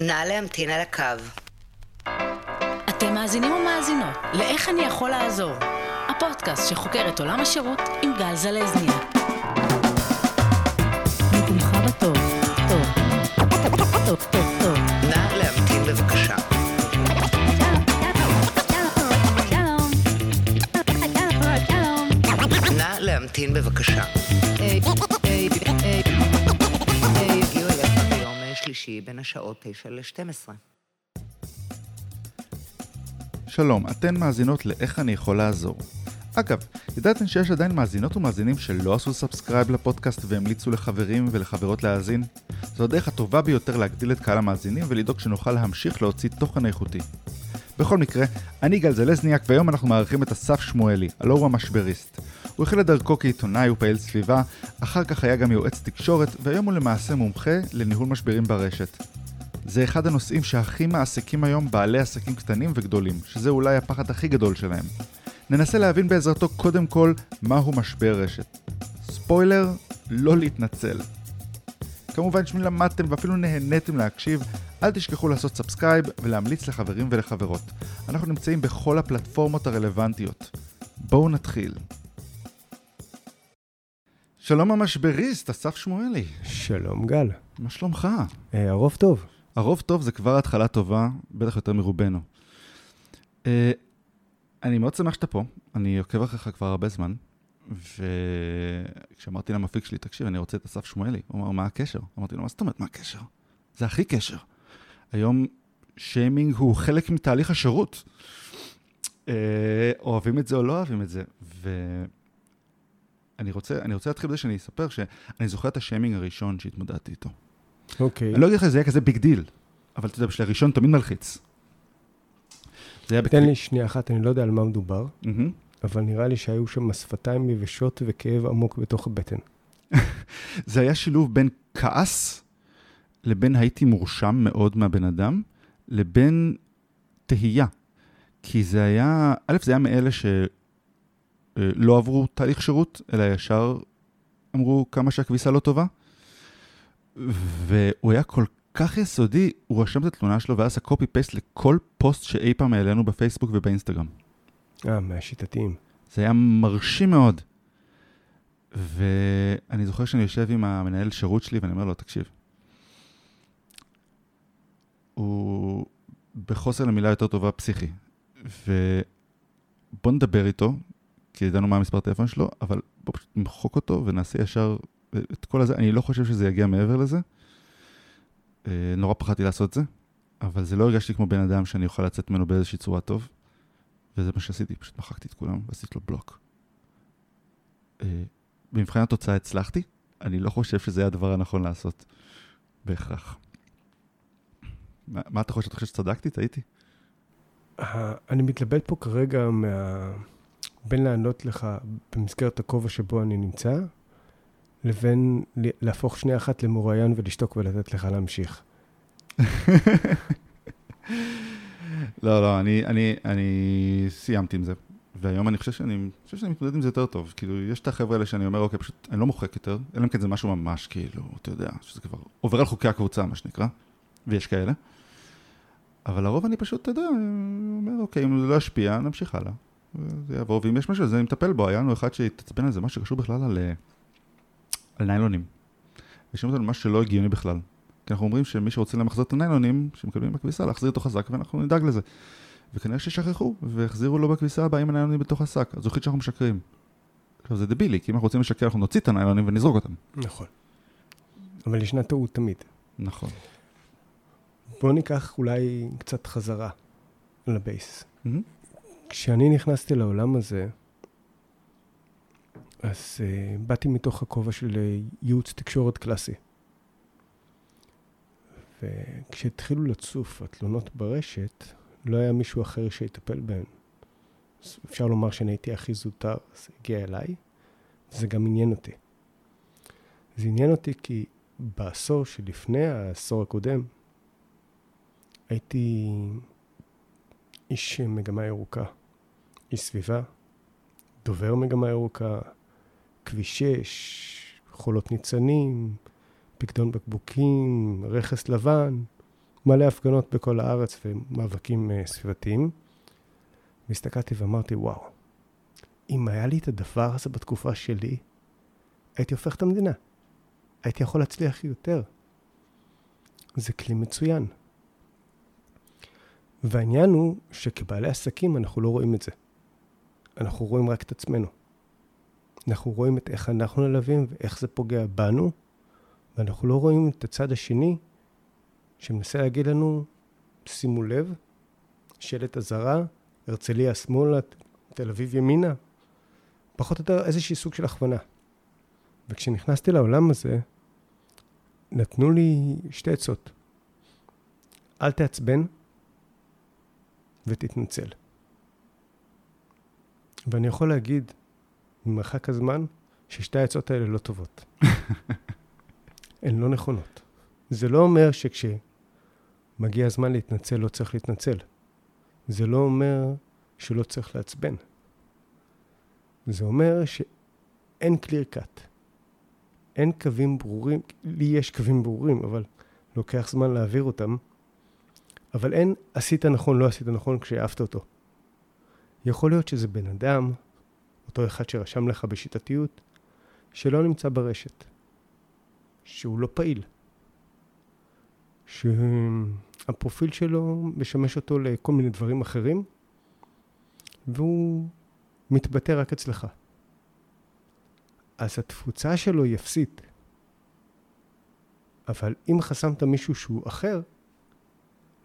נא להמתין על הקו. אתם מאזינים ומאזינות ל"איך אני יכול לעזור", הפודקאסט שחוקר את עולם השירות עם גל זלזניה. לתמוך בטוב, טוב, טוב, טוב, טוב. נא להמתין בבקשה. נא להמתין בבקשה. בין השעות 9 ל-12. שלום, אתן מאזינות ל"איך אני יכול לעזור". אגב, ידעתם שיש עדיין מאזינות ומאזינים שלא עשו subscribe לפודקאסט והמליצו לחברים ולחברות להאזין? זו הדרך הטובה ביותר להגדיל את קהל המאזינים ולדאוג שנוכל להמשיך להוציא תוכן איכותי. בכל מקרה, אני גל זלזניאק והיום אנחנו מארחים את אסף שמואלי, הלא הוא המשבריסט. הוא החל את דרכו כעיתונאי ופעיל סביבה, אחר כך היה גם יועץ תקשורת, והיום הוא למעשה מומחה לניהול משברים ברשת. זה אחד הנושאים שהכי מעסיקים היום בעלי עסקים קטנים וגדולים, שזה אולי הפחד הכי גדול שלהם. ננסה להבין בעזרתו קודם כל מהו משבר רשת. ספוילר, לא להתנצל. כמובן שאם למדתם ואפילו נהניתם להקשיב, אל תשכחו לעשות subscribe ולהמליץ לחברים ולחברות. אנחנו נמצאים בכל הפלטפורמות הרלוונטיות. בואו נתחיל. שלום המשבריסט, אסף שמואלי. שלום גל, מה שלומך? אה, הרוב טוב. הרוב טוב זה כבר התחלה טובה, בטח יותר מרובנו. אה, אני מאוד שמח שאתה פה, אני עוקב אחריך כבר הרבה זמן, וכשאמרתי למפיק שלי, תקשיב, אני רוצה את אסף שמואלי, הוא אמר, מה הקשר? אמרתי לו, מה זאת אומרת, מה הקשר? זה הכי קשר. היום שיימינג הוא חלק מתהליך השירות. אה, אוהבים את זה או לא אוהבים את זה. ואני רוצה, אני רוצה להתחיל בזה שאני אספר שאני זוכר את השיימינג הראשון שהתמודדתי איתו. אוקיי. אני לא אגיד לך שזה היה כזה big deal, אבל אתה יודע, בשביל הראשון תמיד מלחיץ. זה היה תן לי שנייה אחת, אני לא יודע על מה מדובר. אבל נראה לי שהיו שם שפתיים יבשות וכאב עמוק בתוך הבטן. זה היה שילוב בין כעס לבין הייתי מורשם מאוד מהבן אדם, לבין תהייה. כי זה היה, א', זה היה מאלה שלא עברו תהליך שירות, אלא ישר אמרו כמה שהכביסה לא טובה. והוא היה כל כך יסודי, הוא רשם את התלונה שלו ואז עשה קופי פייסט לכל פוסט שאי פעם העלינו בפייסבוק ובאינסטגרם. אה, מהשיטתיים. זה היה מרשים מאוד. ואני זוכר שאני יושב עם המנהל שירות שלי ואני אומר לו, תקשיב, הוא בחוסר למילה יותר טובה פסיכי, ובוא נדבר איתו, כי ידענו מה המספר טלפון שלו, אבל בוא פשוט נמחוק אותו ונעשה ישר את כל הזה. אני לא חושב שזה יגיע מעבר לזה. אה, נורא פחדתי לעשות את זה, אבל זה לא הרגשתי כמו בן אדם שאני אוכל לצאת ממנו באיזושהי צורה טוב, וזה מה שעשיתי, פשוט מחקתי את כולם ועשיתי לו בלוק. אה, במבחן התוצאה הצלחתי, אני לא חושב שזה היה הדבר הנכון לעשות, בהכרח. מה, מה אתה חושב? אתה חושב שצדקתי? טעיתי? אה, אני מתלבט פה כרגע מה... בין לענות לך במסגרת הכובע שבו אני נמצא, לבין להפוך שנייה אחת למרואיין ולשתוק ולתת לך להמשיך. לא, לא, אני, אני, אני סיימתי עם זה. והיום אני חושב שאני, אני חושב שאני מתמודד עם זה יותר טוב. כאילו, יש את החבר'ה האלה שאני אומר, אוקיי, פשוט, אני לא מוחק יותר, אלא אם כן זה משהו ממש, כאילו, אתה יודע, שזה כבר עובר על חוקי הקבוצה, מה שנקרא, ויש כאלה. אבל לרוב אני פשוט, אתה יודע, אומר, אוקיי, אם זה לא ישפיע, נמשיך הלאה. זה יעבור, ואם יש משהו, אז אני מטפל בו. היה לנו אחד שהתעצבן על זה, משהו שקשור בכלל על, על ניילונים. ושאלו אותנו משהו שלא הגיוני בכלל. כי אנחנו אומרים שמי שרוצה למחזר את הניילונים, שמקבלים בכביסה, להחזיר אותו חזק, ואנחנו נדאג לזה. וכנראה ששכחו, והחזירו לו בכביסה הבאה עם הניילונים בתוך השק. אז החליט שאנחנו משקרים. עכשיו זה דבילי, כי אם אנחנו רוצים לשקר, אנחנו נוציא את הניילונים ונזרוק אותם. נכון. אבל ישנה טעות תמיד. נכון. בוא ניקח אולי קצת חזרה לבייס. מהמם. כשאני נכנסתי לעולם הזה, אז uh, באתי מתוך הכובע של uh, ייעוץ תקשורת קלאסי. וכשהתחילו לצוף התלונות ברשת, לא היה מישהו אחר שיטפל בהן. אז אפשר לומר שאני הייתי הכי זוטר, זה הגיע אליי, וזה גם עניין אותי. זה עניין אותי כי בעשור שלפני העשור הקודם, הייתי איש מגמה ירוקה, איש סביבה, דובר מגמה ירוקה, כביש 6, חולות ניצנים, פקדון בקבוקים, רכס לבן, מלא הפגנות בכל הארץ ומאבקים אה, סביבתיים. והסתכלתי ואמרתי, וואו, אם היה לי את הדבר הזה בתקופה שלי, הייתי הופך את המדינה. הייתי יכול להצליח יותר. זה כלי מצוין. והעניין הוא שכבעלי עסקים אנחנו לא רואים את זה. אנחנו רואים רק את עצמנו. אנחנו רואים את איך אנחנו נלווים ואיך זה פוגע בנו, ואנחנו לא רואים את הצד השני שמנסה להגיד לנו, שימו לב, שלט אזהרה, הרצליה שמאלה, תל אביב ימינה, פחות או יותר איזשהי סוג של הכוונה. וכשנכנסתי לעולם הזה, נתנו לי שתי עצות. אל תעצבן ותתנצל. ואני יכול להגיד, ממרחק הזמן, ששתי העצות האלה לא טובות. הן לא נכונות. זה לא אומר שכשמגיע הזמן להתנצל, לא צריך להתנצל. זה לא אומר שלא צריך לעצבן. זה אומר שאין clear cut. אין קווים ברורים, לי יש קווים ברורים, אבל לוקח זמן להעביר אותם. אבל אין עשית נכון, לא עשית נכון כשהעפת אותו. יכול להיות שזה בן אדם, אותו אחד שרשם לך בשיטתיות, שלא נמצא ברשת, שהוא לא פעיל, שהפרופיל שלו משמש אותו לכל מיני דברים אחרים, והוא מתבטא רק אצלך. אז התפוצה שלו היא אפסית. אבל אם חסמת מישהו שהוא אחר,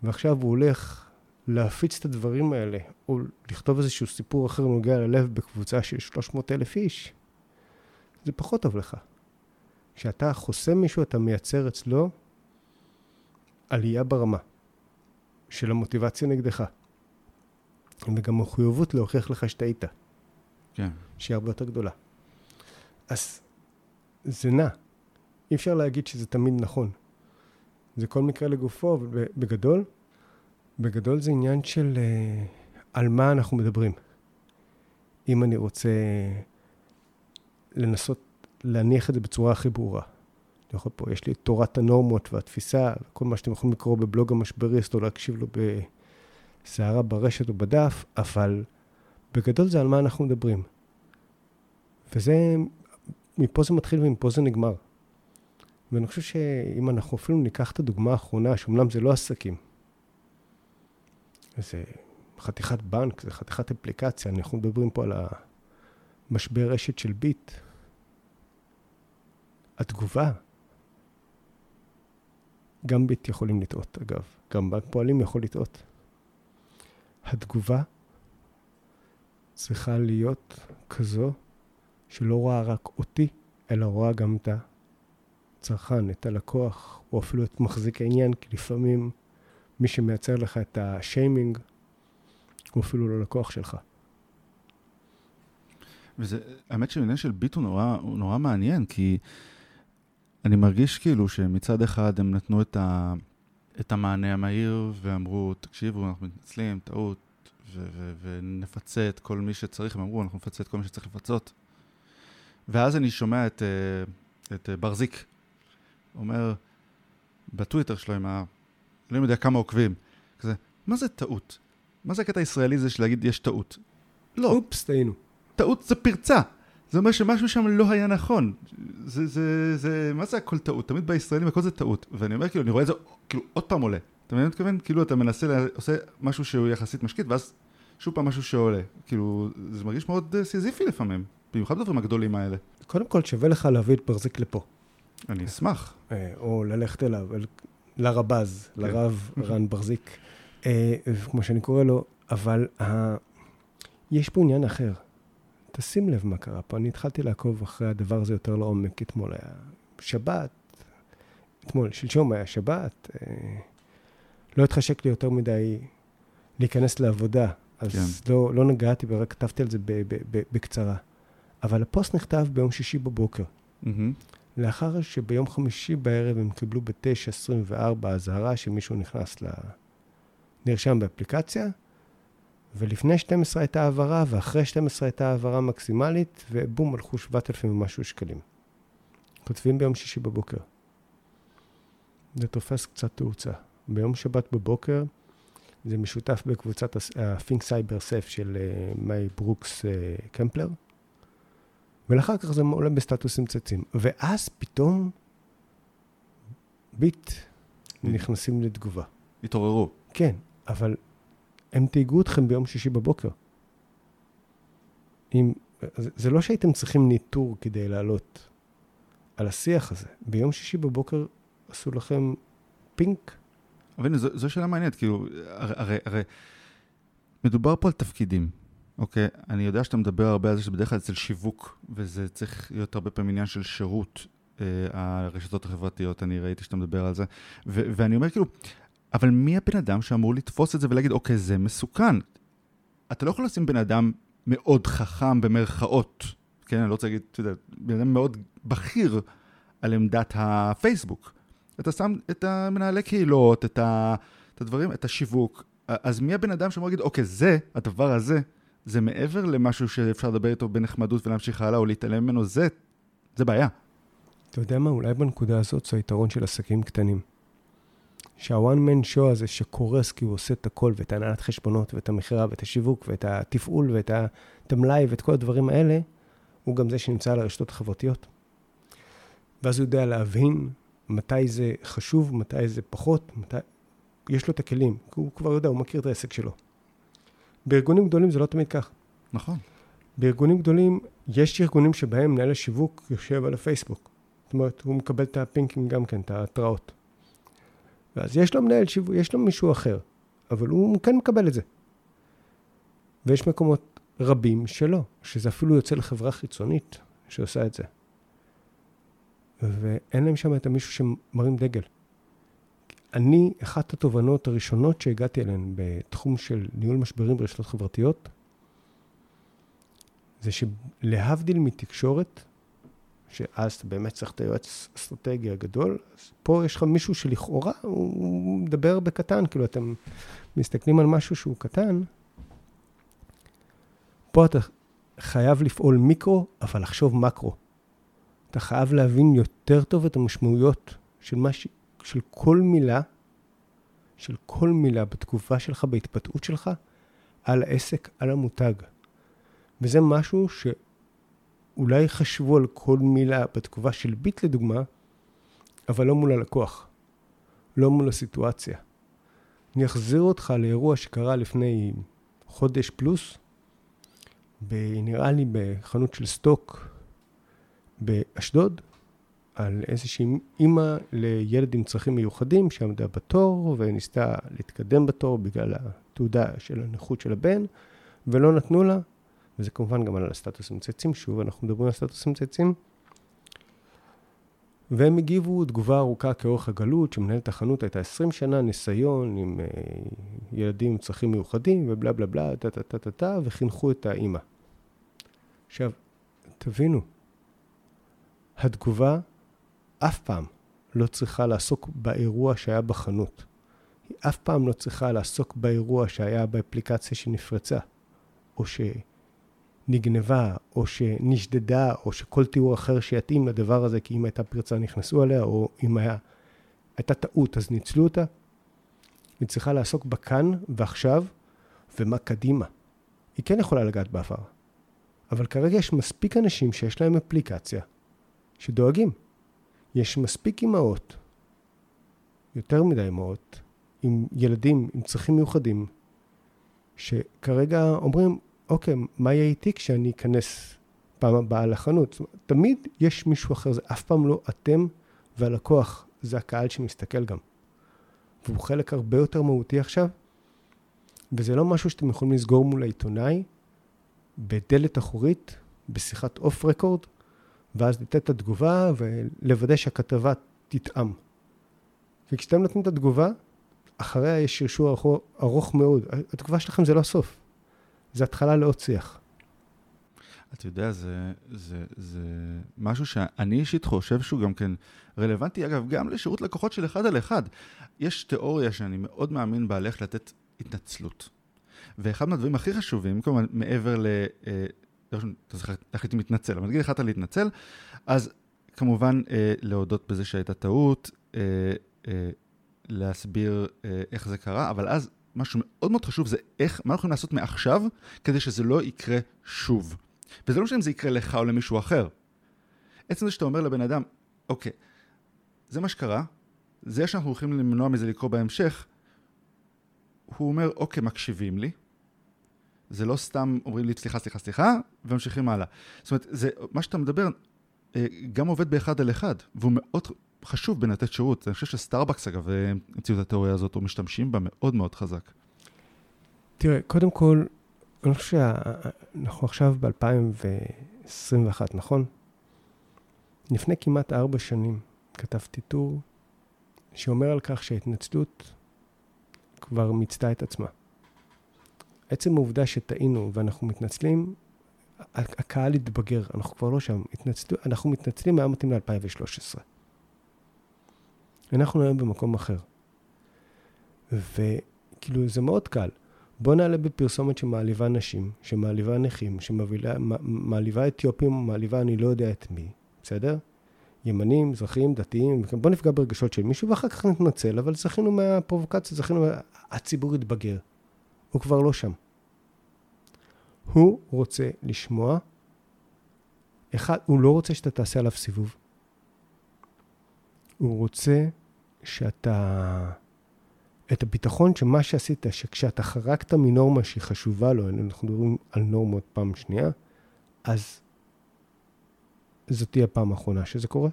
ועכשיו הוא הולך להפיץ את הדברים האלה, או לכתוב איזשהו סיפור אחר נוגע ללב בקבוצה של 300 אלף איש, זה פחות טוב לך. כשאתה חוסם מישהו, אתה מייצר אצלו עלייה ברמה של המוטיבציה נגדך. וגם מחויבות להוכיח לך שטעית. כן. שהיא הרבה יותר גדולה. אז זה נע. אי אפשר להגיד שזה תמיד נכון. זה כל מקרה לגופו, אבל בגדול, זה עניין של uh, על מה אנחנו מדברים. אם אני רוצה לנסות להניח את זה בצורה הכי ברורה. אני יכול פה, יש לי את תורת הנורמות והתפיסה, כל מה שאתם יכולים לקרוא בבלוג המשבריסט או להקשיב לו בסערה ברשת או בדף, אבל בגדול זה על מה אנחנו מדברים. וזה, מפה זה מתחיל ומפה זה נגמר. ואני חושב שאם אנחנו אפילו ניקח את הדוגמה האחרונה, שאומנם זה לא עסקים, זה חתיכת בנק, זה חתיכת אפליקציה, אנחנו מדברים פה על המשבר רשת של ביט. התגובה, גם ביט יכולים לטעות, אגב, גם בנק פועלים יכול לטעות. התגובה צריכה להיות כזו שלא רואה רק אותי, אלא רואה גם את הצרכן, את הלקוח, או אפילו את מחזיק העניין, כי לפעמים מי שמייצר לך את השיימינג הוא אפילו לא לקוח שלך. וזה, האמת שהעניין של ביט הוא נורא, הוא נורא מעניין, כי אני מרגיש כאילו שמצד אחד הם נתנו את, ה, את המענה המהיר ואמרו, תקשיבו, אנחנו מתנצלים, טעות, ו- ו- ונפצה את כל מי שצריך, הם אמרו, אנחנו נפצה את כל מי שצריך לפצות. ואז אני שומע את, אה, את אה, ברזיק אומר בטוויטר שלו עם לא יודע כמה עוקבים, כזה, מה זה טעות? מה זה הקטע הישראלי זה של להגיד יש טעות? לא. אופס, טעינו. טעות זה פרצה. זה אומר שמשהו שם לא היה נכון. זה, זה, זה, מה זה הכל טעות? תמיד בישראלים הכל זה טעות. ואני אומר, כאילו, אני רואה את זה, כאילו, עוד פעם עולה. אתה מבין מה מתכוון? כאילו, אתה מנסה, עושה משהו שהוא יחסית משקיט, ואז שוב פעם משהו שעולה. כאילו, זה מרגיש מאוד אה, סיזיפי לפעמים. במיוחד בדברים הגדולים האלה. קודם כל, שווה לך להביא את ברזיק לפה. אני אשמח. אה, או ללכת אליו, אל, לרבז, כן. לרב רן ברזיק, אה, כמו שאני קורא לו, אבל ה... יש פה עניין אחר. תשים לב מה קרה פה. אני התחלתי לעקוב אחרי הדבר הזה יותר לעומק. אתמול היה שבת, אתמול, שלשום היה שבת. אה, לא התחשק לי יותר מדי להיכנס לעבודה, אז כן. לא, לא נגעתי ורק כתבתי על זה ב, ב, ב, בקצרה. אבל הפוסט נכתב ביום שישי בבוקר. Mm-hmm. לאחר שביום חמישי בערב הם קיבלו ב-9.24 אזהרה שמישהו נכנס ל... נרשם באפליקציה, ולפני 12 הייתה העברה, ואחרי 12 הייתה העברה מקסימלית, ובום, הלכו 7,000 ומשהו שקלים. כותבים ביום שישי בבוקר. זה תופס קצת תאוצה. ביום שבת בבוקר, זה משותף בקבוצת ה-Think Cyber Safe של אה, מאי ברוקס אה, קמפלר, ולאחר כך זה עולה בסטטוסים צצים. ואז פתאום ביט נכנסים לתגובה. התעוררו. כן, אבל הם תהיגו אתכם ביום שישי בבוקר. אם, זה, לא שהייתם צריכים ניטור כדי לעלות על השיח הזה. ביום שישי בבוקר עשו לכם פינק. אבל הנה, זו, זו שאלה מעניינת, כאילו, הרי, הרי, הרי מדובר פה על תפקידים, אוקיי? אני יודע שאתה מדבר הרבה על זה שבדרך כלל אצל שיווק, וזה צריך להיות הרבה פעמים עניין של שירות, אה, הרשתות החברתיות, אני ראיתי שאתה מדבר על זה, ו- ואני אומר כאילו, אבל מי הבן אדם שאמור לתפוס את זה ולהגיד, אוקיי, זה מסוכן? אתה לא יכול לשים בן אדם מאוד חכם במרכאות, כן, אני לא רוצה להגיד, אתה יודע, בן אדם מאוד בכיר על עמדת הפייסבוק. אתה שם את המנהלי קהילות, את, ה, את הדברים, את השיווק, אז מי הבן אדם שאמור להגיד, אוקיי, זה, הדבר הזה, זה מעבר למשהו שאפשר לדבר איתו בנחמדות ולהמשיך הלאה או להתעלם ממנו, זה, זה בעיה. אתה יודע מה, אולי בנקודה הזאת זה היתרון של עסקים קטנים. שהוואן מן שואו הזה שקורס כי הוא עושה את הכל, ואת הנהלת חשבונות, ואת המכירה, ואת השיווק, ואת התפעול, ואת המלאי, ואת כל הדברים האלה, הוא גם זה שנמצא על הרשתות החברתיות. ואז הוא יודע להבין מתי זה חשוב, מתי זה פחות, מתי... יש לו את הכלים, הוא כבר יודע, הוא מכיר את העסק שלו. בארגונים גדולים זה לא תמיד כך. נכון. בארגונים גדולים, יש ארגונים שבהם מנהל השיווק יושב על הפייסבוק. זאת אומרת, הוא מקבל את הפינקים גם כן, את ההתראות. ואז יש לו מנהל שיווק, יש לו מישהו אחר, אבל הוא כן מקבל את זה. ויש מקומות רבים שלא, שזה אפילו יוצא לחברה חיצונית שעושה את זה. ואין להם שם את המישהו שמרים דגל. אני, אחת התובנות הראשונות שהגעתי אליהן בתחום של ניהול משברים ברשתות חברתיות, זה שלהבדיל מתקשורת, שאז אתה באמת צריך את היועץ אסטרטגי הגדול, פה יש לך מישהו שלכאורה הוא מדבר בקטן, כאילו אתם מסתכלים על משהו שהוא קטן, פה אתה חייב לפעול מיקרו, אבל לחשוב מקרו. אתה חייב להבין יותר טוב את המשמעויות של, ש... של כל מילה, של כל מילה בתגובה שלך, בהתבטאות שלך, על העסק, על המותג. וזה משהו שאולי חשבו על כל מילה בתגובה של ביט לדוגמה, אבל לא מול הלקוח, לא מול הסיטואציה. אני אחזיר אותך לאירוע שקרה לפני חודש פלוס, נראה לי בחנות של סטוק באשדוד, על איזושהי אימא לילד עם צרכים מיוחדים שעמדה בתור וניסתה להתקדם בתור בגלל התעודה של הנכות של הבן, ולא נתנו לה, וזה כמובן גם על הסטטוסים צייצים, שוב אנחנו מדברים על סטטוסים צייצים. והם הגיבו תגובה ארוכה כאורך הגלות, שמנהלת החנות הייתה 20 שנה ניסיון עם uh, ילדים עם צרכים מיוחדים ובלה בלה בלה, טה טה טה טה טה, וחינכו את האימא. עכשיו, תבינו, התגובה אף פעם לא צריכה לעסוק באירוע שהיה בחנות. היא אף פעם לא צריכה לעסוק באירוע שהיה באפליקציה שנפרצה, או שנגנבה, או שנשדדה, או שכל תיאור אחר שיתאים לדבר הזה, כי אם הייתה פרצה נכנסו עליה, או אם היה, הייתה טעות אז ניצלו אותה. היא צריכה לעסוק בכאן ועכשיו, ומה קדימה. היא כן יכולה לגעת בעבר. אבל כרגע יש מספיק אנשים שיש להם אפליקציה שדואגים. יש מספיק אימהות, יותר מדי אימהות, עם ילדים עם צרכים מיוחדים, שכרגע אומרים, אוקיי, מה יהיה איתי כשאני אכנס פעם הבאה לחנות? אומרת, תמיד יש מישהו אחר, זה אף פעם לא אתם והלקוח, זה הקהל שמסתכל גם. והוא חלק הרבה יותר מהותי עכשיו, וזה לא משהו שאתם יכולים לסגור מול העיתונאי, בדלת אחורית, בשיחת אוף רקורד, ואז לתת את התגובה ולוודא שהכתבה תטעם. וכשאתם נותנים את התגובה, אחריה יש שרשור ארוך, ארוך מאוד. התגובה שלכם זה לא הסוף, זה התחלה לעוד שיח. אתה יודע, זה, זה, זה משהו שאני אישית חושב שהוא גם כן רלוונטי, אגב, גם לשירות לקוחות של אחד על אחד. יש תיאוריה שאני מאוד מאמין בה, על איך לתת התנצלות. ואחד מהדברים הכי חשובים, כלומר, מעבר ל... אה, להחליט אם להתנצל, אבל נגיד החלטת להתנצל, אז כמובן אה, להודות בזה שהייתה טעות, אה, להסביר אה, איך זה קרה, אבל אז משהו מאוד מאוד חשוב זה איך, מה אנחנו יכולים לעשות מעכשיו כדי שזה לא יקרה שוב. וזה לא משנה אם זה יקרה לך או למישהו אחר. עצם זה שאתה אומר לבן אדם, אוקיי, זה מה שקרה, זה שאנחנו הולכים למנוע מזה לקרות בהמשך, הוא אומר, אוקיי, מקשיבים לי. זה לא סתם אומרים לי סליחה, סליחה, סליחה, וממשיכים הלאה. זאת אומרת, זה, מה שאתה מדבר אה, גם עובד באחד על אחד, והוא מאוד חשוב בלתת שירות. אני חושב שסטארבקס, אגב, המציאו את התיאוריה הזאת, או משתמשים בה מאוד מאוד חזק. תראה, קודם כל, אני חושב שאנחנו עכשיו ב-2021, נכון? לפני כמעט ארבע שנים כתבתי טור שאומר על כך שההתנצלות כבר מיצתה את עצמה. עצם העובדה שטעינו ואנחנו מתנצלים, הקהל התבגר, אנחנו כבר לא שם. התנצלו, אנחנו מתנצלים, היה מתאים ל-2013. אנחנו היום במקום אחר. וכאילו, זה מאוד קל. בוא נעלה בפרסומת שמעליבה נשים, שמעליבה נכים, שמעליבה אתיופים, מעליבה אני לא יודע את מי, בסדר? ימנים, מזרחים, דתיים, בוא נפגע ברגשות של מישהו ואחר כך נתנצל, אבל זכינו מהפרובוקציה, זכינו. הציבור התבגר. הוא כבר לא שם. הוא רוצה לשמוע, אחד, הוא לא רוצה שאתה תעשה עליו סיבוב. הוא רוצה שאתה, את הביטחון שמה שעשית, שכשאתה חרגת מנורמה שהיא חשובה לו, אנחנו מדברים על נורמות פעם שנייה, אז זאת תהיה הפעם האחרונה שזה קורה.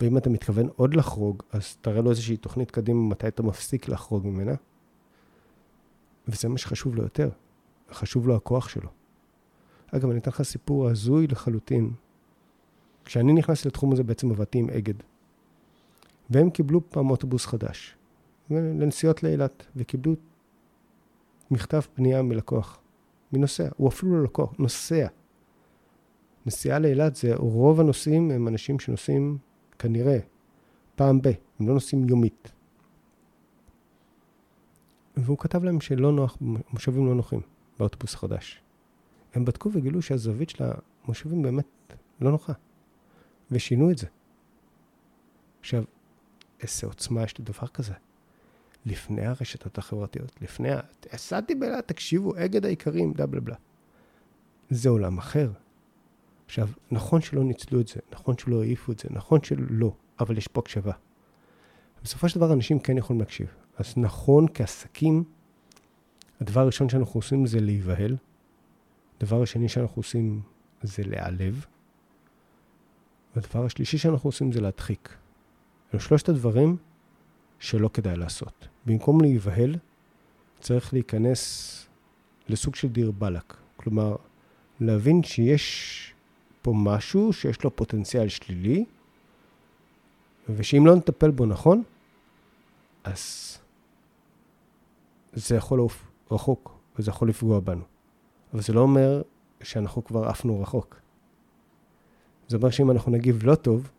ואם אתה מתכוון עוד לחרוג, אז תראה לו איזושהי תוכנית קדימה מתי אתה מפסיק לחרוג ממנה. וזה מה שחשוב לו יותר. חשוב לו הכוח שלו. אגב, אני אתן לך סיפור הזוי לחלוטין. כשאני נכנסתי לתחום הזה, בעצם עבדתי עם אגד. והם קיבלו פעם אוטובוס חדש, לנסיעות לאילת, וקיבלו מכתב פנייה מלקוח, מנוסע. הוא אפילו לא לקוח, נוסע. נסיעה לאילת זה, רוב הנוסעים הם אנשים שנוסעים כנראה פעם ב, הם לא נוסעים יומית. והוא כתב להם שלא נוח, מושבים לא נוחים באוטובוס החדש. הם בדקו וגילו שהזווית של המושבים באמת לא נוחה, ושינו את זה. עכשיו, איזה עוצמה יש לדבר כזה. לפני הרשתות החברתיות, לפני ה... הסעתי באילת, תקשיבו, אגד העיקרים, בלה בלה בלה. זה עולם אחר. עכשיו, נכון שלא ניצלו את זה, נכון שלא העיפו את זה, נכון שלא, אבל יש פה הקשבה. בסופו של דבר אנשים כן יכולים להקשיב. אז נכון, כעסקים, הדבר הראשון שאנחנו עושים זה להיבהל. הדבר השני שאנחנו עושים זה להיעלב. והדבר השלישי שאנחנו עושים זה להדחיק. אלו שלושת הדברים שלא כדאי לעשות. במקום להיבהל, צריך להיכנס לסוג של דיר באלק. כלומר, להבין שיש פה משהו שיש לו פוטנציאל שלילי, ושאם לא נטפל בו נכון, אז זה יכול לעוף רחוק, וזה יכול לפגוע בנו. אבל זה לא אומר שאנחנו כבר עפנו רחוק. זה אומר שאם אנחנו נגיב לא טוב,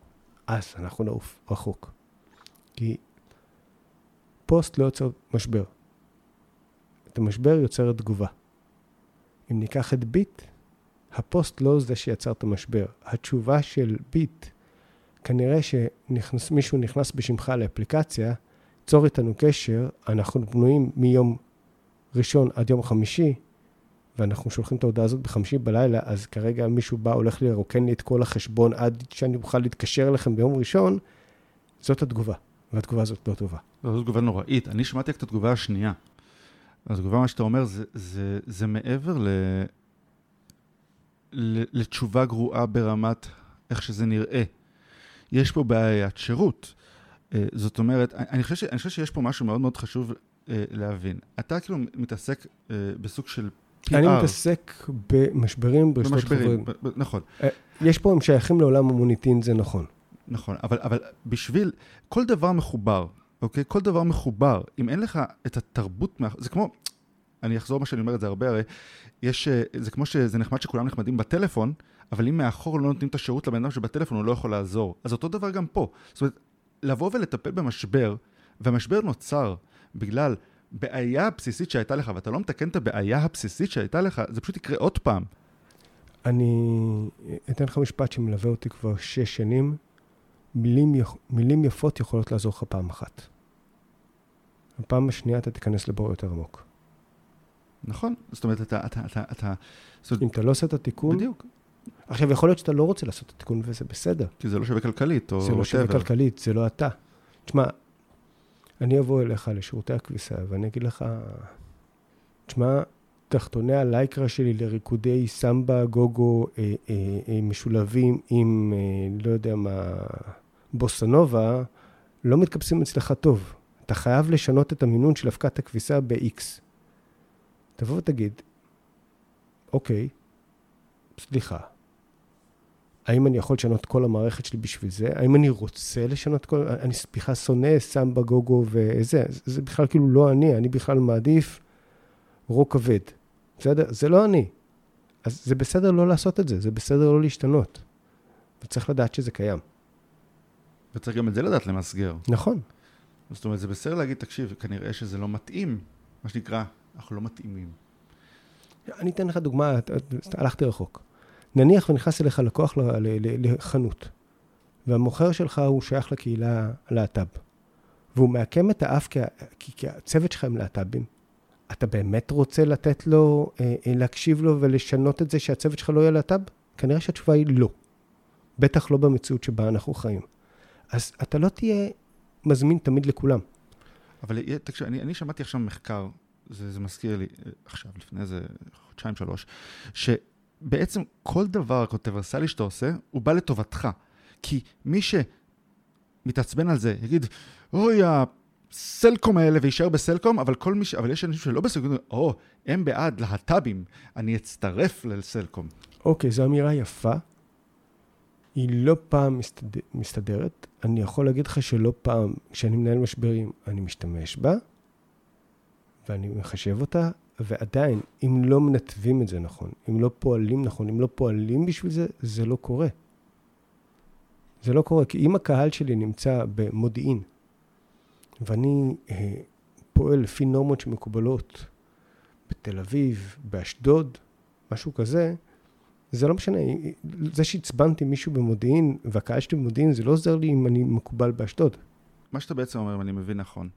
אז אנחנו נעוף רחוק. כי פוסט לא יוצר משבר. את המשבר יוצרת תגובה. אם ניקח את ביט, הפוסט לא זה שיצר את המשבר. התשובה של ביט, כנראה שמישהו נכנס בשמך לאפליקציה, צור איתנו קשר, אנחנו בנויים מיום ראשון עד יום חמישי, ואנחנו שולחים את ההודעה הזאת בחמישי בלילה, אז כרגע מישהו בא, הולך לרוקן לי את כל החשבון עד שאני אוכל להתקשר אליכם ביום ראשון, זאת התגובה, והתגובה הזאת לא טובה. לא, זו תגובה נוראית. אני שמעתי רק את התגובה השנייה. התגובה, מה שאתה אומר, זה, זה, זה מעבר ל, ל, לתשובה גרועה ברמת איך שזה נראה. יש פה בעיית שירות. אה, זאת אומרת, אני חושב, ש, אני חושב שיש פה משהו מאוד מאוד חשוב אה, להבין. אתה כאילו מתעסק אה, בסוג של PR. אני מתעסק במשברים ברשתות במשברים, נכון. יש פה, הם שייכים לעולם המוניטין, זה נכון. נכון, אבל, אבל בשביל, כל דבר מחובר, אוקיי? כל דבר מחובר. אם אין לך את התרבות, זה כמו, אני אחזור מה שאני אומר את זה הרבה, הרי יש, זה כמו שזה נחמד שכולם נחמדים בטלפון, אבל אם מאחור לא נותנים את השירות לבן אדם שבטלפון, הוא לא יכול לעזור. אז אותו דבר גם פה. זאת אומרת, לבוא ולטפל במשבר, והמשבר נוצר בגלל בעיה בסיסית שהייתה לך, ואתה לא מתקן את הבעיה הבסיסית שהייתה לך, זה פשוט יקרה עוד פעם. אני אתן לך משפט שמלווה אותי כבר שש שנים. מילים, מילים יפות יכולות לעזור לך פעם אחת. בפעם השנייה אתה תיכנס לבור יותר עמוק. נכון, זאת אומרת, אתה, אתה, אתה, אתה, זאת אם אתה לא עושה את התיקון, בדיוק, עכשיו, יכול להיות שאתה לא רוצה לעשות את התיקון, וזה בסדר. כי זה לא שווה כלכלית, או זה לא שווה. כלכלית, זה לא אתה. תשמע, אני אבוא אליך לשירותי הכביסה, ואני אגיד לך, תשמע, תחתוני הלייקרה שלי לריקודי סמבה, גוגו, אה, אה, אה, משולבים עם, אה, לא יודע מה, בוסנובה, לא מתקבצים אצלך טוב. אתה חייב לשנות את המינון של אבקת הכביסה ב-X. תבוא ותגיד, אוקיי, סליחה, האם אני יכול לשנות כל המערכת שלי בשביל זה? האם אני רוצה לשנות כל... אני בכלל שונא סמבה גוגו וזה, זה, בכלל כאילו לא אני, אני בכלל מעדיף רוק כבד. בסדר? זה לא אני. אז זה בסדר לא לעשות את זה, זה בסדר לא להשתנות. וצריך לדעת שזה קיים. וצריך גם את זה לדעת למסגר. נכון. זאת אומרת, זה בסדר להגיד, תקשיב, כנראה שזה לא מתאים, מה שנקרא, אנחנו לא מתאימים. אני אתן לך דוגמה, הלכתי רחוק. נניח ונכנס אליך לקוח לחנות, והמוכר שלך הוא שייך לקהילה הלהט"ב, והוא מעקם את האף כי, כי, כי הצוות שלך הם להט"בים. אתה באמת רוצה לתת לו, אה, אה, להקשיב לו ולשנות את זה שהצוות שלך לא יהיה להט"ב? כנראה שהתשובה היא לא. בטח לא במציאות שבה אנחנו חיים. אז אתה לא תהיה מזמין תמיד לכולם. אבל יהיה- תקשיב, אני, אני שמעתי עכשיו מחקר, זה, זה מזכיר לי, אה, עכשיו, לפני איזה חודשיים, שלוש, שבעצם כל דבר קונטרוורסלי שאתה עושה, הוא בא לטובתך. כי מי שמתעצבן על זה, יגיד, אוי, הסלקום האלה, ויישאר בסלקום, אבל כל מי ש... אבל יש אנשים שלא בסלקום, או, הם בעד להט"בים, אני אצטרף לסלקום. אוקיי, זו אמירה יפה. היא לא פעם מסתד... מסתדרת. אני יכול להגיד לך שלא פעם, כשאני מנהל משברים, אני משתמש בה, ואני מחשב אותה, ועדיין, אם לא מנתבים את זה נכון, אם לא פועלים נכון, אם לא פועלים בשביל זה, זה לא קורה. זה לא קורה, כי אם הקהל שלי נמצא במודיעין, ואני אה, פועל לפי נורמות שמקובלות בתל אביב, באשדוד, משהו כזה, זה לא משנה. זה שעצבנתי מישהו במודיעין, והקהל שלי במודיעין, זה לא עוזר לי אם אני מקובל באשדוד. מה שאתה בעצם אומר, אם אני מבין נכון,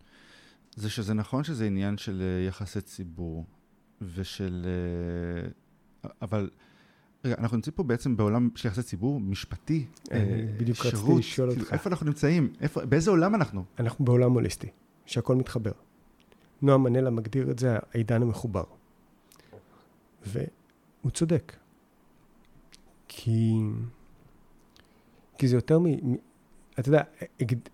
זה שזה נכון שזה עניין של אה, יחסי ציבור, ושל... אה, אבל, רגע, אנחנו נמצאים פה בעצם בעולם של יחסי ציבור משפטי, אה, בדיוק רציתי שירות, לשאול כאילו, אותך. איפה אנחנו נמצאים? איפה, באיזה עולם אנחנו? אנחנו בעולם הוליסטי, שהכל מתחבר. נועם מנלה מגדיר את זה העידן המחובר. והוא צודק. כי... כי זה יותר מ... מ- אתה יודע,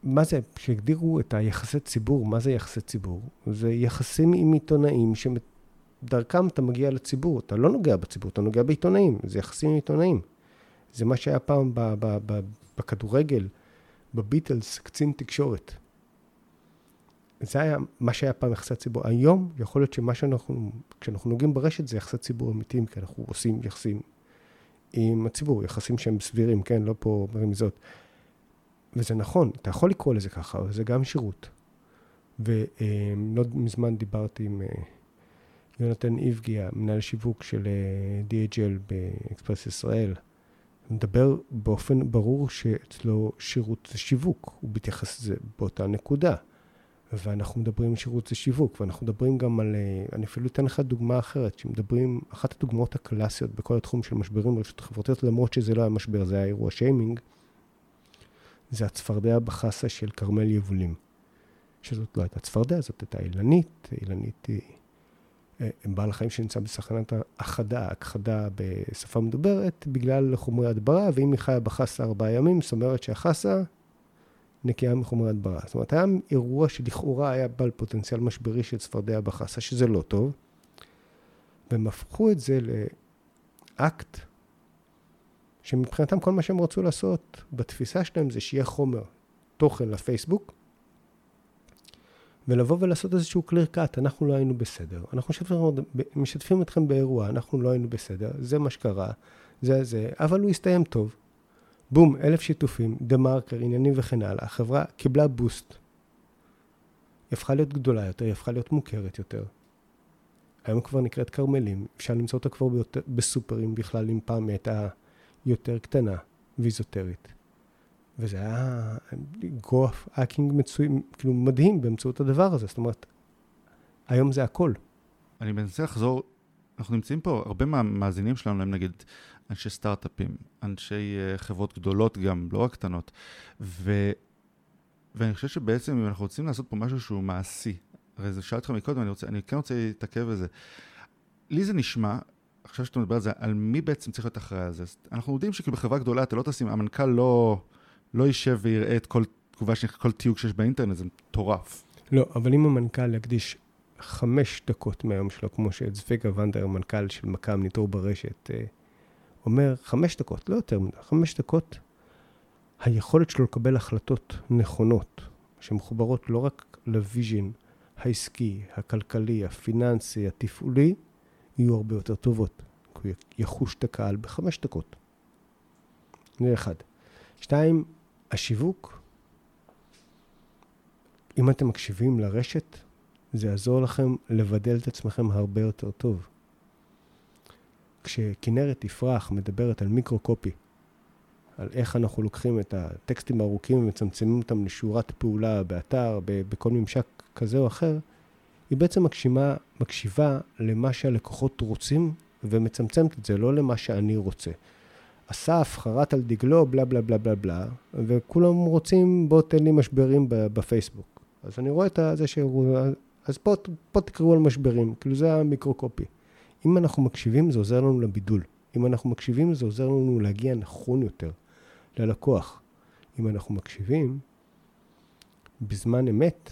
מה זה, כשהגדירו את היחסי ציבור, מה זה יחסי ציבור? זה יחסים עם עיתונאים שדרכם אתה מגיע לציבור. אתה לא נוגע בציבור, אתה נוגע בעיתונאים. זה יחסים עם עיתונאים. זה מה שהיה פעם ב- ב- ב- בכדורגל, בביטלס, קצין תקשורת. זה היה מה שהיה פעם יחסי ציבור. היום יכול להיות שמה שאנחנו, כשאנחנו נוגעים ברשת זה יחסי ציבור אמיתיים, כי אנחנו עושים יחסים עם הציבור, יחסים שהם סבירים, כן? לא פה ברמיזות. וזה נכון, אתה יכול לקרוא לזה ככה, אבל זה גם שירות. ולא מזמן דיברתי עם אה, יונתן איבגי, המנהל שיווק של אה, DHL באקספרס ישראל. הוא מדבר באופן ברור שאצלו שירות זה שיווק, הוא מתייחס לזה באותה נקודה. ואנחנו מדברים על שירות זה שיווק, ואנחנו מדברים גם על, אה, אני אפילו אתן לך דוגמה אחרת, שמדברים, אחת הדוגמאות הקלאסיות בכל התחום של משברים ברשתות חברתיות, למרות שזה לא היה משבר, זה היה אירוע שיימינג, זה הצפרדע בחסה של כרמל יבולים. שזאת לא הייתה צפרדע, זאת הייתה אילנית, אילנית היא אה, בעל חיים שנמצא בסכנת הכחדה, הכחדה בשפה מדוברת, בגלל חומרי הדברה, ואם היא חיה בחסה ארבעה ימים, זאת אומרת שהחסה נקייה מחומרי הדברה. זאת אומרת, היה אירוע שלכאורה היה בעל פוטנציאל משברי של צפרדע בחסה, שזה לא טוב, והם הפכו את זה לאקט שמבחינתם כל מה שהם רצו לעשות בתפיסה שלהם זה שיהיה חומר תוכן לפייסבוק, ולבוא ולעשות איזשהו clear cut, אנחנו לא היינו בסדר. אנחנו משתפים, משתפים אתכם באירוע, אנחנו לא היינו בסדר, זה מה שקרה, זה זה, אבל הוא הסתיים טוב. בום, אלף שיתופים, דה מרקר, עניינים וכן הלאה. החברה קיבלה בוסט. היא הפכה להיות גדולה יותר, היא הפכה להיות מוכרת יותר. היום כבר נקראת כרמלים, אפשר למצוא אותה כבר ביותר, בסופרים בכלל, אם פעם הייתה יותר קטנה ואיזוטרית. וזה היה גרוף האקינג מצוי, כאילו מדהים באמצעות הדבר הזה. זאת אומרת, היום זה הכל. אני מנסה לחזור, אנחנו נמצאים פה, הרבה מהמאזינים שלנו הם נגיד אנשי סטארט-אפים, אנשי uh, חברות גדולות גם, לא רק קטנות. ו, ואני חושב שבעצם אם אנחנו רוצים לעשות פה משהו שהוא מעשי, הרי זה שאלתי אותך מקודם, אני, רוצה, אני כן רוצה להתעכב בזה. לי זה נשמע, עכשיו שאתה מדבר על זה, על מי בעצם צריך להיות אחראי על זה. אנחנו יודעים שכאילו בחברה גדולה אתה לא תשים, המנכ"ל לא, לא יישב ויראה את כל תגובה, כל תיוג שיש באינטרנט, זה מטורף. לא, אבל אם המנכ"ל יקדיש חמש דקות מהיום שלו, כמו שצביקה ונדר, המנכ"ל של מכ"ם ניטור ברשת, אה, אומר, חמש דקות, לא יותר מדי, חמש דקות, היכולת שלו לקבל החלטות נכונות, שמחוברות לא רק לוויז'ין העסקי, הכלכלי, הפיננסי, התפעולי, יהיו הרבה יותר טובות. הוא יחוש את הקהל בחמש דקות. זה אחד. שתיים, השיווק. אם אתם מקשיבים לרשת, זה יעזור לכם לבדל את עצמכם הרבה יותר טוב. כשכנרת יפרח מדברת על מיקרו-קופי, על איך אנחנו לוקחים את הטקסטים הארוכים ומצמצמים אותם לשורת פעולה באתר, בכל ממשק כזה או אחר, היא בעצם מקשיבה, מקשיבה למה שהלקוחות רוצים ומצמצמת את זה, לא למה שאני רוצה. אסף חרט על דגלו, בלה בלה בלה בלה בלה, וכולם רוצים, בוא תן לי משברים בפייסבוק. אז אני רואה את זה שהוא... אז פה, פה תקראו על משברים, כאילו זה המיקרו-קופי. אם אנחנו מקשיבים, זה עוזר לנו לבידול. אם אנחנו מקשיבים, זה עוזר לנו להגיע נכון יותר ללקוח. אם אנחנו מקשיבים, בזמן אמת,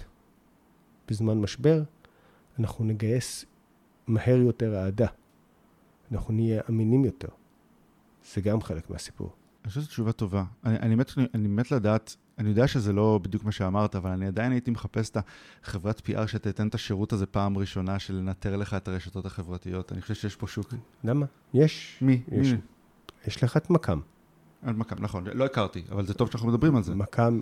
בזמן משבר, אנחנו נגייס מהר יותר אהדה. אנחנו נהיה אמינים יותר. זה גם חלק מהסיפור. אני חושב שזו תשובה טובה. אני, אני, מת, אני מת לדעת, אני יודע שזה לא בדיוק מה שאמרת, אבל אני עדיין הייתי מחפש את החברת PR שתיתן את השירות הזה פעם ראשונה של לנטר לך את הרשתות החברתיות. אני חושב שיש פה שוק. למה? יש. מי? יש. מי? יש לך את מכ"ם. מכ"ם, נכון. לא הכרתי, אבל זה טוב שאנחנו מדברים על זה. מכ"ם...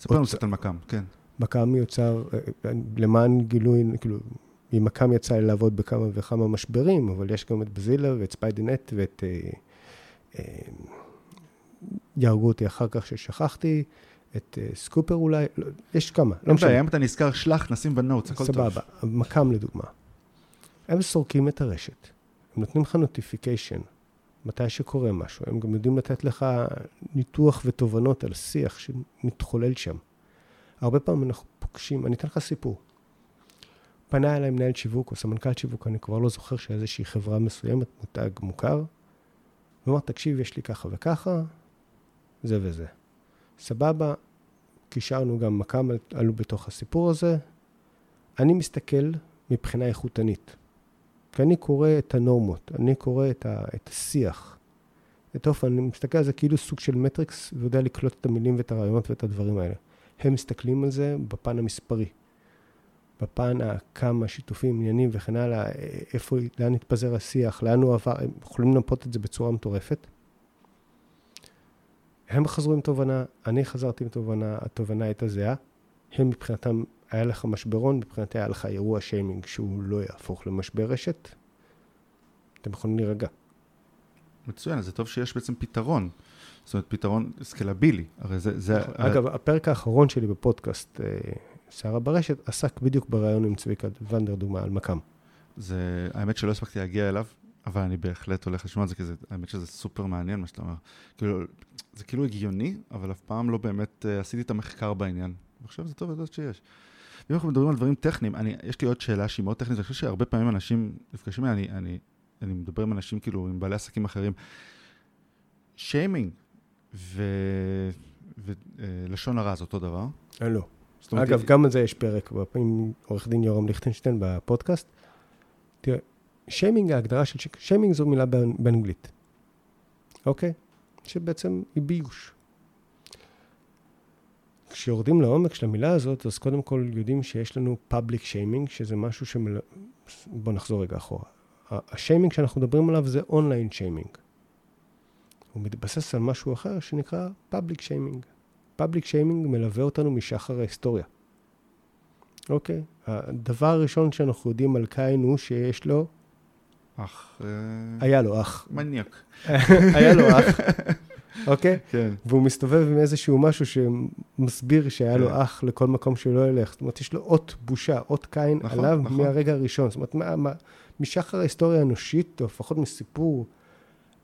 ספר לנו קצת על מכ"ם, כן. מכ"ם יוצר, אה, אה, למען גילוי, כאילו, ממכ"ם יצא לי לעבוד בכמה וכמה משברים, אבל יש גם את באזילה ואת ספיידנט ואת... אה, אה, יהרגו אותי אחר כך ששכחתי, את אה, סקופר אולי, לא, יש כמה, לא משנה. אם אתה נזכר, שלח, נשים ב notes, הכל טוב. סבבה, מכ"ם לדוגמה. הם סורקים את הרשת, הם נותנים לך נוטיפיקיישן, מתי שקורה משהו, הם גם יודעים לתת לך ניתוח ותובנות על שיח שמתחולל שם. הרבה פעמים אנחנו פוגשים, אני אתן לך סיפור. פנה אליי מנהל שיווק או סמנכ"ל שיווק, אני כבר לא זוכר שאיזושהי חברה מסוימת, מותג מוכר, ואמר, תקשיב, יש לי ככה וככה, זה וזה. סבבה, קישרנו גם מכ"ם, עלו בתוך הסיפור הזה. אני מסתכל מבחינה איכותנית. כי אני קורא את הנורמות, אני קורא את, ה, את השיח. את אופן, אני מסתכל על זה כאילו סוג של מטריקס, ויודע לקלוט את המילים ואת הרעיונות ואת הדברים האלה. הם מסתכלים על זה בפן המספרי. בפן הכמה שיתופים, עניינים וכן הלאה, איפה, לאן התפזר השיח, לאן הוא עבר, הם יכולים למפות את זה בצורה מטורפת. הם חזרו עם תובנה, אני חזרתי עם תובנה, התובנה הייתה זהה. הם מבחינתם, היה לך משברון, מבחינתי היה לך אירוע שיימינג שהוא לא יהפוך למשבר רשת. אתם יכולים להירגע. מצוין, זה טוב שיש בעצם פתרון. זאת אומרת, פתרון סקלבילי. הרי זה... זה אגב, הפרק האחרון שלי בפודקאסט, שערה אה, ברשת, עסק בדיוק ברעיון עם צביקה ונדר, דוגמה, על מכ"ם. זה, האמת שלא הספקתי להגיע אליו, אבל אני בהחלט הולך לשמוע את זה, כי זה, האמת שזה סופר מעניין מה שאתה אומר. כאילו, זה כאילו הגיוני, אבל אף פעם לא באמת uh, עשיתי את המחקר בעניין. ועכשיו זה טוב לדעת שיש. אם אנחנו מדברים על דברים טכניים, אני, יש לי עוד שאלה שהיא מאוד טכנית, אני חושב שהרבה פעמים אנשים נפגשים, אני, אני, אני מדבר עם אנשים כאילו, עם בעלי עסקים אחרים. שיימינג ולשון הרע זה אותו דבר? אה, לא. אגב, גם על זה יש פרק עם עורך דין יורם ליכטנשטיין בפודקאסט. תראה, שיימינג, ההגדרה של שיימינג זו מילה באנגלית, אוקיי? שבעצם היא ביוש. כשיורדים לעומק של המילה הזאת, אז קודם כל יודעים שיש לנו public shaming, שזה משהו שמל... בואו נחזור רגע אחורה. השיימינג שאנחנו מדברים עליו זה אונליין שיימינג. הוא מתבסס על משהו אחר שנקרא public shaming. public shaming מלווה אותנו משחר ההיסטוריה. אוקיי? הדבר הראשון שאנחנו יודעים על קין הוא שיש לו... אח... היה לו אח. מניאק. היה לו אח. אוקיי? כן. והוא מסתובב עם איזשהו משהו שמסביר שהיה לו כן. אח לכל מקום שהוא לא ילך. זאת אומרת, יש לו אות בושה, אות קין נכון, עליו נכון. מהרגע הראשון. זאת אומרת, מה, מה, משחר ההיסטוריה האנושית, או לפחות מסיפור,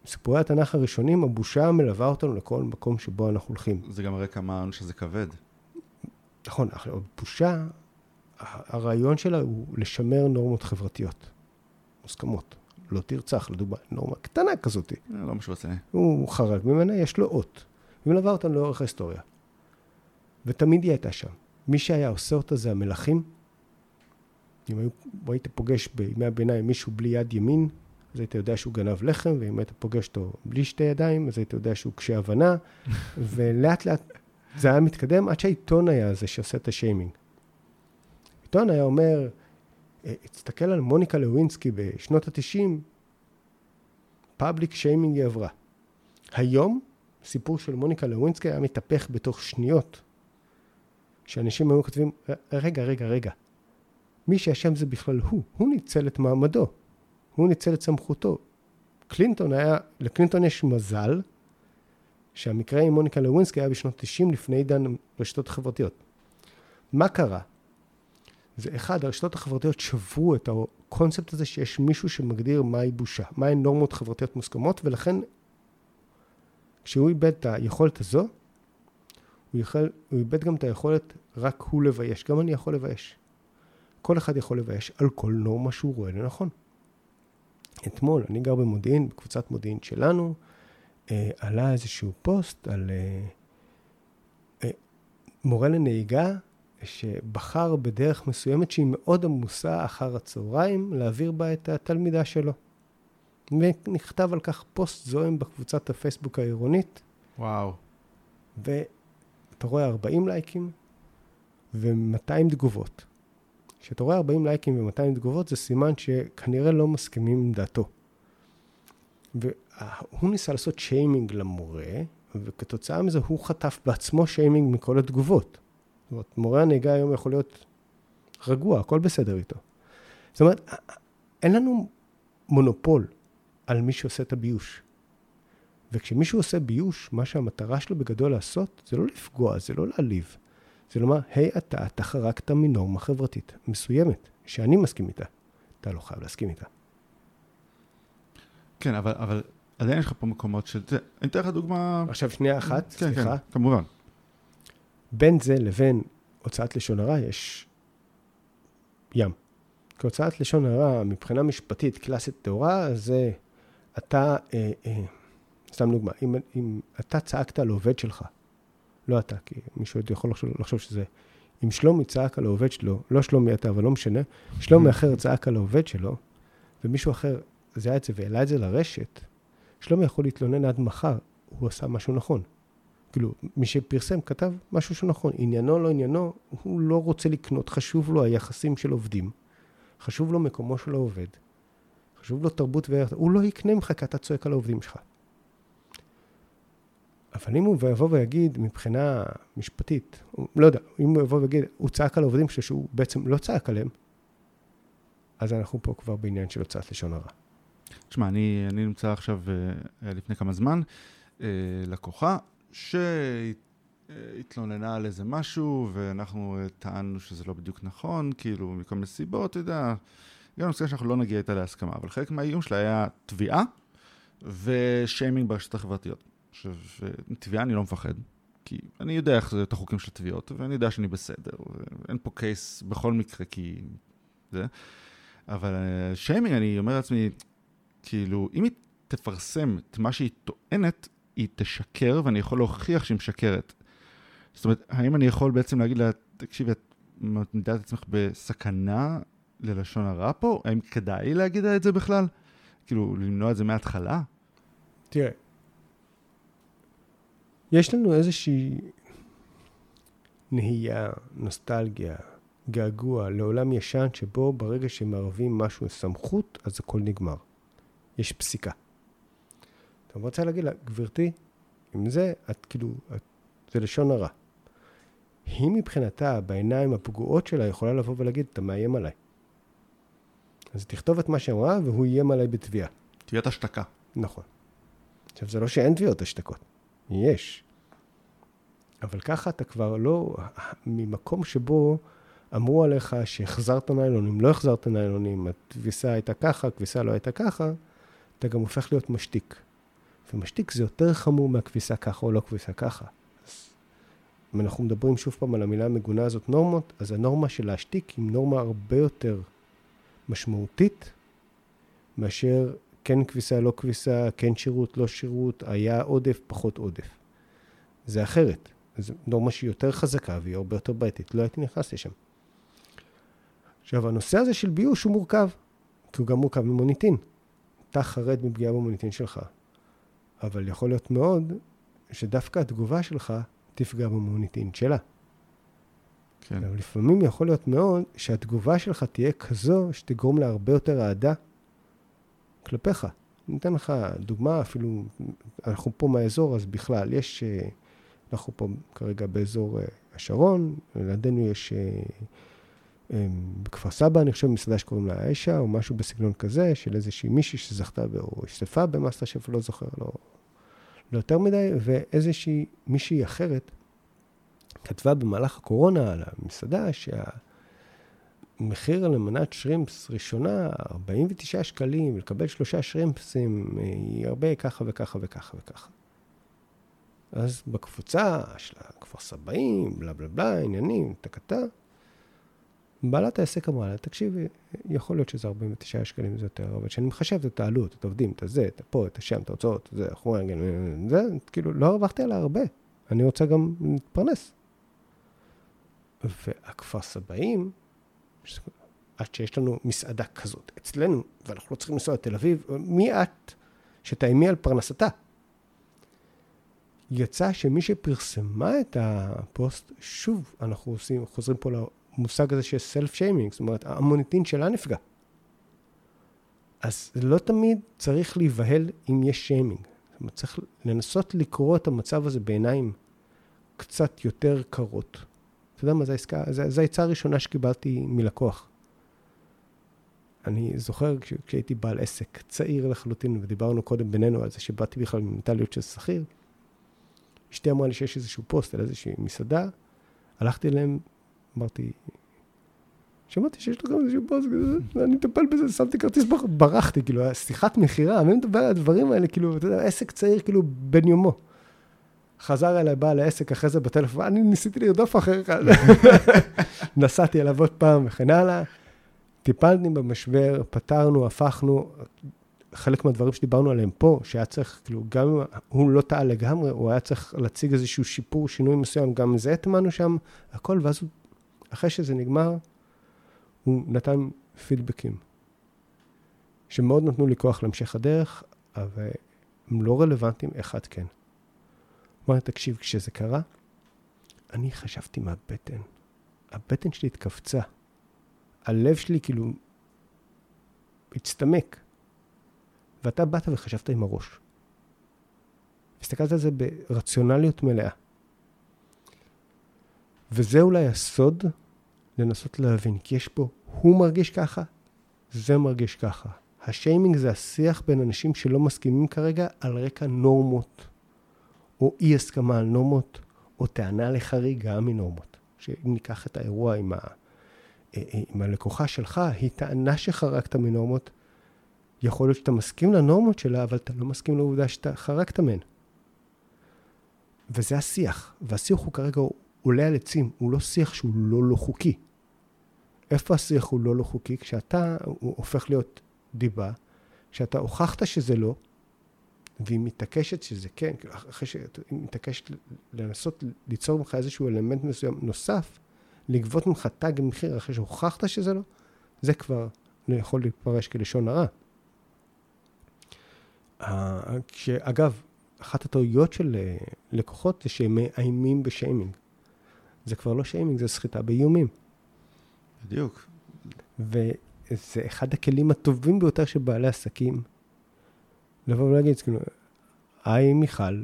מסיפורי התנ"ך הראשונים, הבושה מלווה אותנו לכל מקום שבו אנחנו הולכים. זה גם כמה העונש הזה כבד. נכון, אך בושה, ה- הרעיון שלה הוא לשמר נורמות חברתיות, מוסכמות. לא תרצח, לדוגמה, נורמה קטנה כזאת. אה, לא משהו רציני. הוא חרג ממנה, יש לו אות. היא מלווה אותנו לאורך ההיסטוריה. ותמיד היא הייתה שם. מי שהיה עושה אותה זה המלכים. אם היו, היית פוגש בימי הביניים מישהו בלי יד ימין, אז היית יודע שהוא גנב לחם, ואם היית פוגש אותו בלי שתי ידיים, אז היית יודע שהוא קשה הבנה, ולאט לאט זה היה מתקדם עד שהעיתון היה זה שעושה את השיימינג. העיתון היה אומר, אה, תסתכל על מוניקה לווינסקי בשנות ה-90, פאבליק שיימינג היא עברה. היום, סיפור של מוניקה לווינסקי היה מתהפך בתוך שניות. שאנשים היו כותבים, "ר- רגע, רגע, רגע. מי שאשם זה בכלל הוא, הוא ניצל את מעמדו, הוא ניצל את סמכותו. קלינטון היה, לקלינטון יש מזל שהמקרה עם מוניקה לווינסקי היה בשנות 90 לפני עידן הרשתות החברתיות. מה קרה? זה אחד, הרשתות החברתיות שברו את הקונספט הזה שיש מישהו שמגדיר מהי בושה, מהי נורמות חברתיות מוסכמות, ולכן כשהוא איבד את היכולת הזו, הוא, יכול, הוא איבד גם את היכולת רק הוא לבייש. גם אני יכול לבייש. כל אחד יכול לבייש על כל נורמה שהוא רואה לנכון. אתמול, אני גר במודיעין, בקבוצת מודיעין שלנו, אה, עלה איזשהו פוסט על אה, אה, מורה לנהיגה שבחר בדרך מסוימת שהיא מאוד עמוסה אחר הצהריים להעביר בה את התלמידה שלו. ונכתב על כך פוסט זועם בקבוצת הפייסבוק העירונית, וואו. ואתה רואה 40 לייקים ו-200 תגובות. כשאתה רואה 40 לייקים ו-200 תגובות, זה סימן שכנראה לא מסכימים עם דעתו. והוא ניסה לעשות שיימינג למורה, וכתוצאה מזה הוא חטף בעצמו שיימינג מכל התגובות. זאת אומרת, מורה הנהיגה היום יכול להיות רגוע, הכל בסדר איתו. זאת אומרת, אין לנו מונופול על מי שעושה את הביוש. וכשמישהו עושה ביוש, מה שהמטרה שלו בגדול לעשות, זה לא לפגוע, זה לא להעליב. זה לומר, היי אתה, אתה חרגת מנורמה חברתית מסוימת, שאני מסכים איתה. אתה לא חייב להסכים איתה. כן, אבל, אבל עדיין יש לך פה מקומות. תראה, אני אתן לך דוגמה... עכשיו, שנייה אחת, כן, סליחה. כן, כמובן. בין זה לבין הוצאת לשון הרע יש ים. כי הוצאת לשון הרע, מבחינה משפטית קלאסית טהורה, זה אתה, אה, אה, סתם דוגמה, אם, אם אתה צעקת על עובד שלך, לא אתה, כי מישהו עוד יכול לחשוב, לחשוב שזה, אם שלומי צעק על העובד שלו, לא שלומי אתה, אבל לא משנה, שלומי אחר צעק על העובד שלו, ומישהו אחר זיהה את זה והעלה את זה לרשת, שלומי יכול להתלונן עד מחר, הוא עשה משהו נכון. כאילו, מי שפרסם כתב משהו שהוא נכון. עניינו, לא עניינו, הוא לא רוצה לקנות, חשוב לו היחסים של עובדים, חשוב לו מקומו של העובד, חשוב לו תרבות וערך, הוא לא יקנה ממך כי אתה צועק על העובדים שלך. אבל אם הוא יבוא ויגיד מבחינה משפטית, הוא, לא יודע, אם הוא יבוא ויגיד, הוא צעק על העובדים שלו שהוא בעצם לא צעק עליהם, אז אנחנו פה כבר בעניין של הוצאת לשון הרע. תשמע, אני, אני נמצא עכשיו, אה, לפני כמה זמן, אה, לקוחה שהתלוננה על איזה משהו, ואנחנו אה, טענו שזה לא בדיוק נכון, כאילו, מכל מיני סיבות, אתה יודע, הגענו לסיבה שאנחנו לא נגיע איתה להסכמה, אבל חלק מהאיום שלה היה תביעה ושיימינג ברשתות החברתיות. עכשיו, תביעה אני לא מפחד, כי אני יודע איך זה את החוקים של התביעות, ואני יודע שאני בסדר, ואין פה קייס בכל מקרה, כי זה. אבל אה, שיימינג, אני אומר לעצמי, כאילו, אם היא תפרסם את מה שהיא טוענת, היא תשקר, ואני יכול להוכיח שהיא משקרת. זאת אומרת, האם אני יכול בעצם להגיד לה, תקשיבי, את מעמידה את עצמך בסכנה ללשון הרע פה? האם כדאי להגיד לה את זה בכלל? כאילו, למנוע את זה מההתחלה? תראה, יש לנו איזושהי נהייה, נוסטלגיה, געגוע לעולם ישן שבו ברגע שמערבים משהו סמכות, אז הכל נגמר. יש פסיקה. אתה רוצה להגיד לה, גברתי, עם זה, את כאילו, את, זה לשון הרע. היא מבחינתה, בעיניים הפגועות שלה, יכולה לבוא ולהגיד, אתה מאיים עליי. אז תכתוב את מה שאמרה, והוא איים עליי בתביעה. תביעת השתקה. נכון. עכשיו, זה לא שאין תביעות השתקות. יש. אבל ככה אתה כבר לא, ממקום שבו אמרו עליך שהחזרת ניילונים, לא החזרת ניילונים, הכביסה הייתה ככה, הכביסה לא הייתה ככה, אתה גם הופך להיות משתיק. ומשתיק זה יותר חמור מהכביסה ככה או לא כביסה ככה. אז אם אנחנו מדברים שוב פעם על המילה המגונה הזאת, נורמות, אז הנורמה של להשתיק היא נורמה הרבה יותר משמעותית מאשר כן כביסה, לא כביסה, כן שירות, לא שירות, היה עודף, פחות עודף. זה אחרת. זו נורמה שהיא יותר חזקה והיא הרבה יותר בעייתית. לא הייתי נכנס לשם. עכשיו, הנושא הזה של ביוש הוא מורכב, כי הוא גם מורכב ממוניטין. אתה חרד מפגיעה במוניטין שלך, אבל יכול להיות מאוד שדווקא התגובה שלך תפגע במוניטין שלה. כן. אבל לפעמים יכול להיות מאוד שהתגובה שלך תהיה כזו שתגרום להרבה יותר אהדה כלפיך. אני אתן לך דוגמה, אפילו, אנחנו פה מהאזור, אז בכלל, יש, אה, אנחנו פה כרגע באזור אה, השרון, לידינו יש אה, בכפר סבא, אני חושב, מסעדה שקוראים לה האשה, או משהו בסגנון כזה, של איזושהי מישהי שזכתה או השתתפה במאסטר שף, לא זוכר, לא, לא יותר מדי, ואיזושהי מישהי אחרת כתבה במהלך הקורונה על המסעדה שהמחיר למנת שרימפס ראשונה, 49 שקלים, ולקבל שלושה שרימפסים היא הרבה ככה וככה וככה וככה. אז בקבוצה של הכפר סבאים, בלה בלה בלה, עניינים, טקטה, בעלת העסק אמרה לה, תקשיבי, יכול להיות שזה 49 שקלים זה יותר, אבל כשאני מחשב את העלות, את העובדים, את הזה, את הפה, את השם, את ההוצאות, זה, אחורי, זה, כאילו, לא הרווחתי עליה הרבה. אני רוצה גם להתפרנס. והכפר סבאים, עד שיש לנו מסעדה כזאת אצלנו, ואנחנו לא צריכים לנסוע לתל אביב, מי את שתאיימי על פרנסתה? יצא שמי שפרסמה את הפוסט, שוב, אנחנו עושים, חוזרים פה המושג הזה של סלף שיימינג, זאת אומרת, המוניטין שלה נפגע. אז לא תמיד צריך להיבהל אם יש שיימינג. זאת אומרת, צריך לנסות לקרוא את המצב הזה בעיניים קצת יותר קרות. אתה יודע מה, זו העסקה, זו העצה הראשונה שקיבלתי מלקוח. אני זוכר כש, כשהייתי בעל עסק צעיר לחלוטין, ודיברנו קודם בינינו על זה שבאתי בכלל ממנטליות של שכיר, אשתי אמרה לי שיש איזשהו פוסט על איזושהי מסעדה, הלכתי אליהם אמרתי, שמעתי שיש לך גם איזשהו בוס כזה, אני מטפל בזה, שמתי כרטיס, ברחתי, כאילו, שיחת מכירה, מי מדבר על הדברים האלה, כאילו, אתה יודע, עסק צעיר, כאילו, בן יומו. חזר אליי בעל העסק אחרי זה בטלפון, אני ניסיתי לרדוף אחריך, נסעתי אליו עוד פעם וכן הלאה. טיפלנו במשבר, פתרנו, הפכנו, חלק מהדברים שדיברנו עליהם פה, שהיה צריך, כאילו, גם אם הוא לא טעה לגמרי, הוא היה צריך להציג איזשהו שיפור, שינוי מסוים, גם זה הטמנו שם, הכל, ואז הוא אחרי שזה נגמר, הוא נתן פידבקים, שמאוד נתנו לי כוח להמשך הדרך, אבל הם לא רלוונטיים, אחד כן. הוא אמר, תקשיב, כשזה קרה, אני חשבתי מהבטן. הבטן שלי התכווצה. הלב שלי כאילו הצטמק. ואתה באת וחשבת עם הראש. הסתכלת על זה ברציונליות מלאה. וזה אולי הסוד לנסות להבין, כי יש פה, הוא מרגיש ככה, זה מרגיש ככה. השיימינג זה השיח בין אנשים שלא מסכימים כרגע על רקע נורמות, או אי הסכמה על נורמות, או טענה לחריגה מנורמות. שאם ניקח את האירוע עם, ה, אה, אה, עם הלקוחה שלך, היא טענה שחרגת מנורמות. יכול להיות שאתה מסכים לנורמות שלה, אבל אתה לא מסכים לעובדה שאתה חרגת מהן. וזה השיח, והשיח הוא כרגע עולה על עצים, הוא לא שיח שהוא לא לא חוקי. איפה השיח הוא לא לא חוקי? כשאתה, הוא הופך להיות דיבה, כשאתה הוכחת שזה לא, והיא מתעקשת שזה כן, אחרי שהיא מתעקשת לנסות ליצור ממך איזשהו אלמנט מסוים נוסף, לגבות ממך תג מחיר אחרי שהוכחת שזה לא, זה כבר יכול להתפרש כלשון הרע. אגב, אחת הטעויות של אה, לקוחות זה שהם מאיימים בשיימינג. זה כבר לא שיימינג, זה סחיטה באיומים. בדיוק. וזה אחד הכלים הטובים ביותר של בעלי עסקים. לבוא ולהגיד, כאילו, היי מיכל,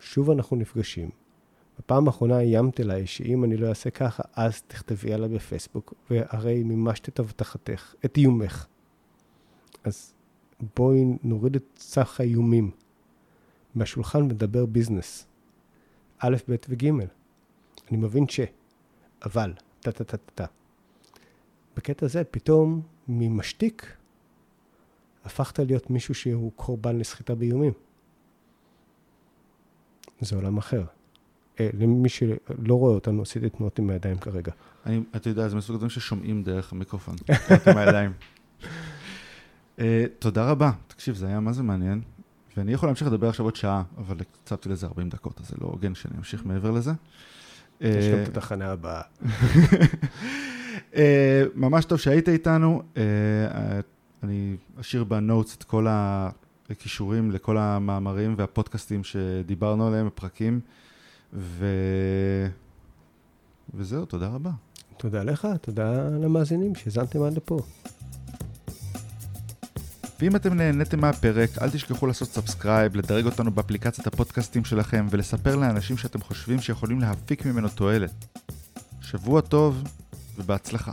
שוב אנחנו נפגשים. בפעם האחרונה איימת אליי שאם אני לא אעשה ככה, אז תכתבי עליי בפייסבוק, והרי מימשת את הבטחתך, את איומך. אז בואי נוריד את סך האיומים מהשולחן ונדבר ביזנס. א', ב' וג'. אני מבין ש... אבל, טה-טה-טה-טה. בקטע הזה, פתאום ממשתיק, הפכת להיות מישהו שהוא קורבן לסחיטה באיומים. זה עולם אחר. אה, למי שלא רואה אותנו, עשיתי תנועות עם הידיים כרגע. אני, אתה יודע, זה מסוג הדברים ששומעים דרך המיקרופון, עם הידיים. Uh, תודה רבה. תקשיב, זה היה מה זה מעניין. ואני יכול להמשיך לדבר עכשיו עוד שעה, אבל הקצבתי לזה 40 דקות, אז זה לא הוגן שאני אמשיך מעבר לזה. יש גם אה, את התחנה הבאה. אה, ממש טוב שהיית איתנו. אני אשאיר בנוטס את כל הכישורים לכל המאמרים והפודקאסטים שדיברנו עליהם, הפרקים. ו... וזהו, תודה רבה. תודה לך, תודה למאזינים שהאזנתם עד לפה. ואם אתם נהניתם מהפרק, אל תשכחו לעשות subscribe, לדרג אותנו באפליקציית הפודקאסטים שלכם ולספר לאנשים שאתם חושבים שיכולים להפיק ממנו תועלת. שבוע טוב ובהצלחה.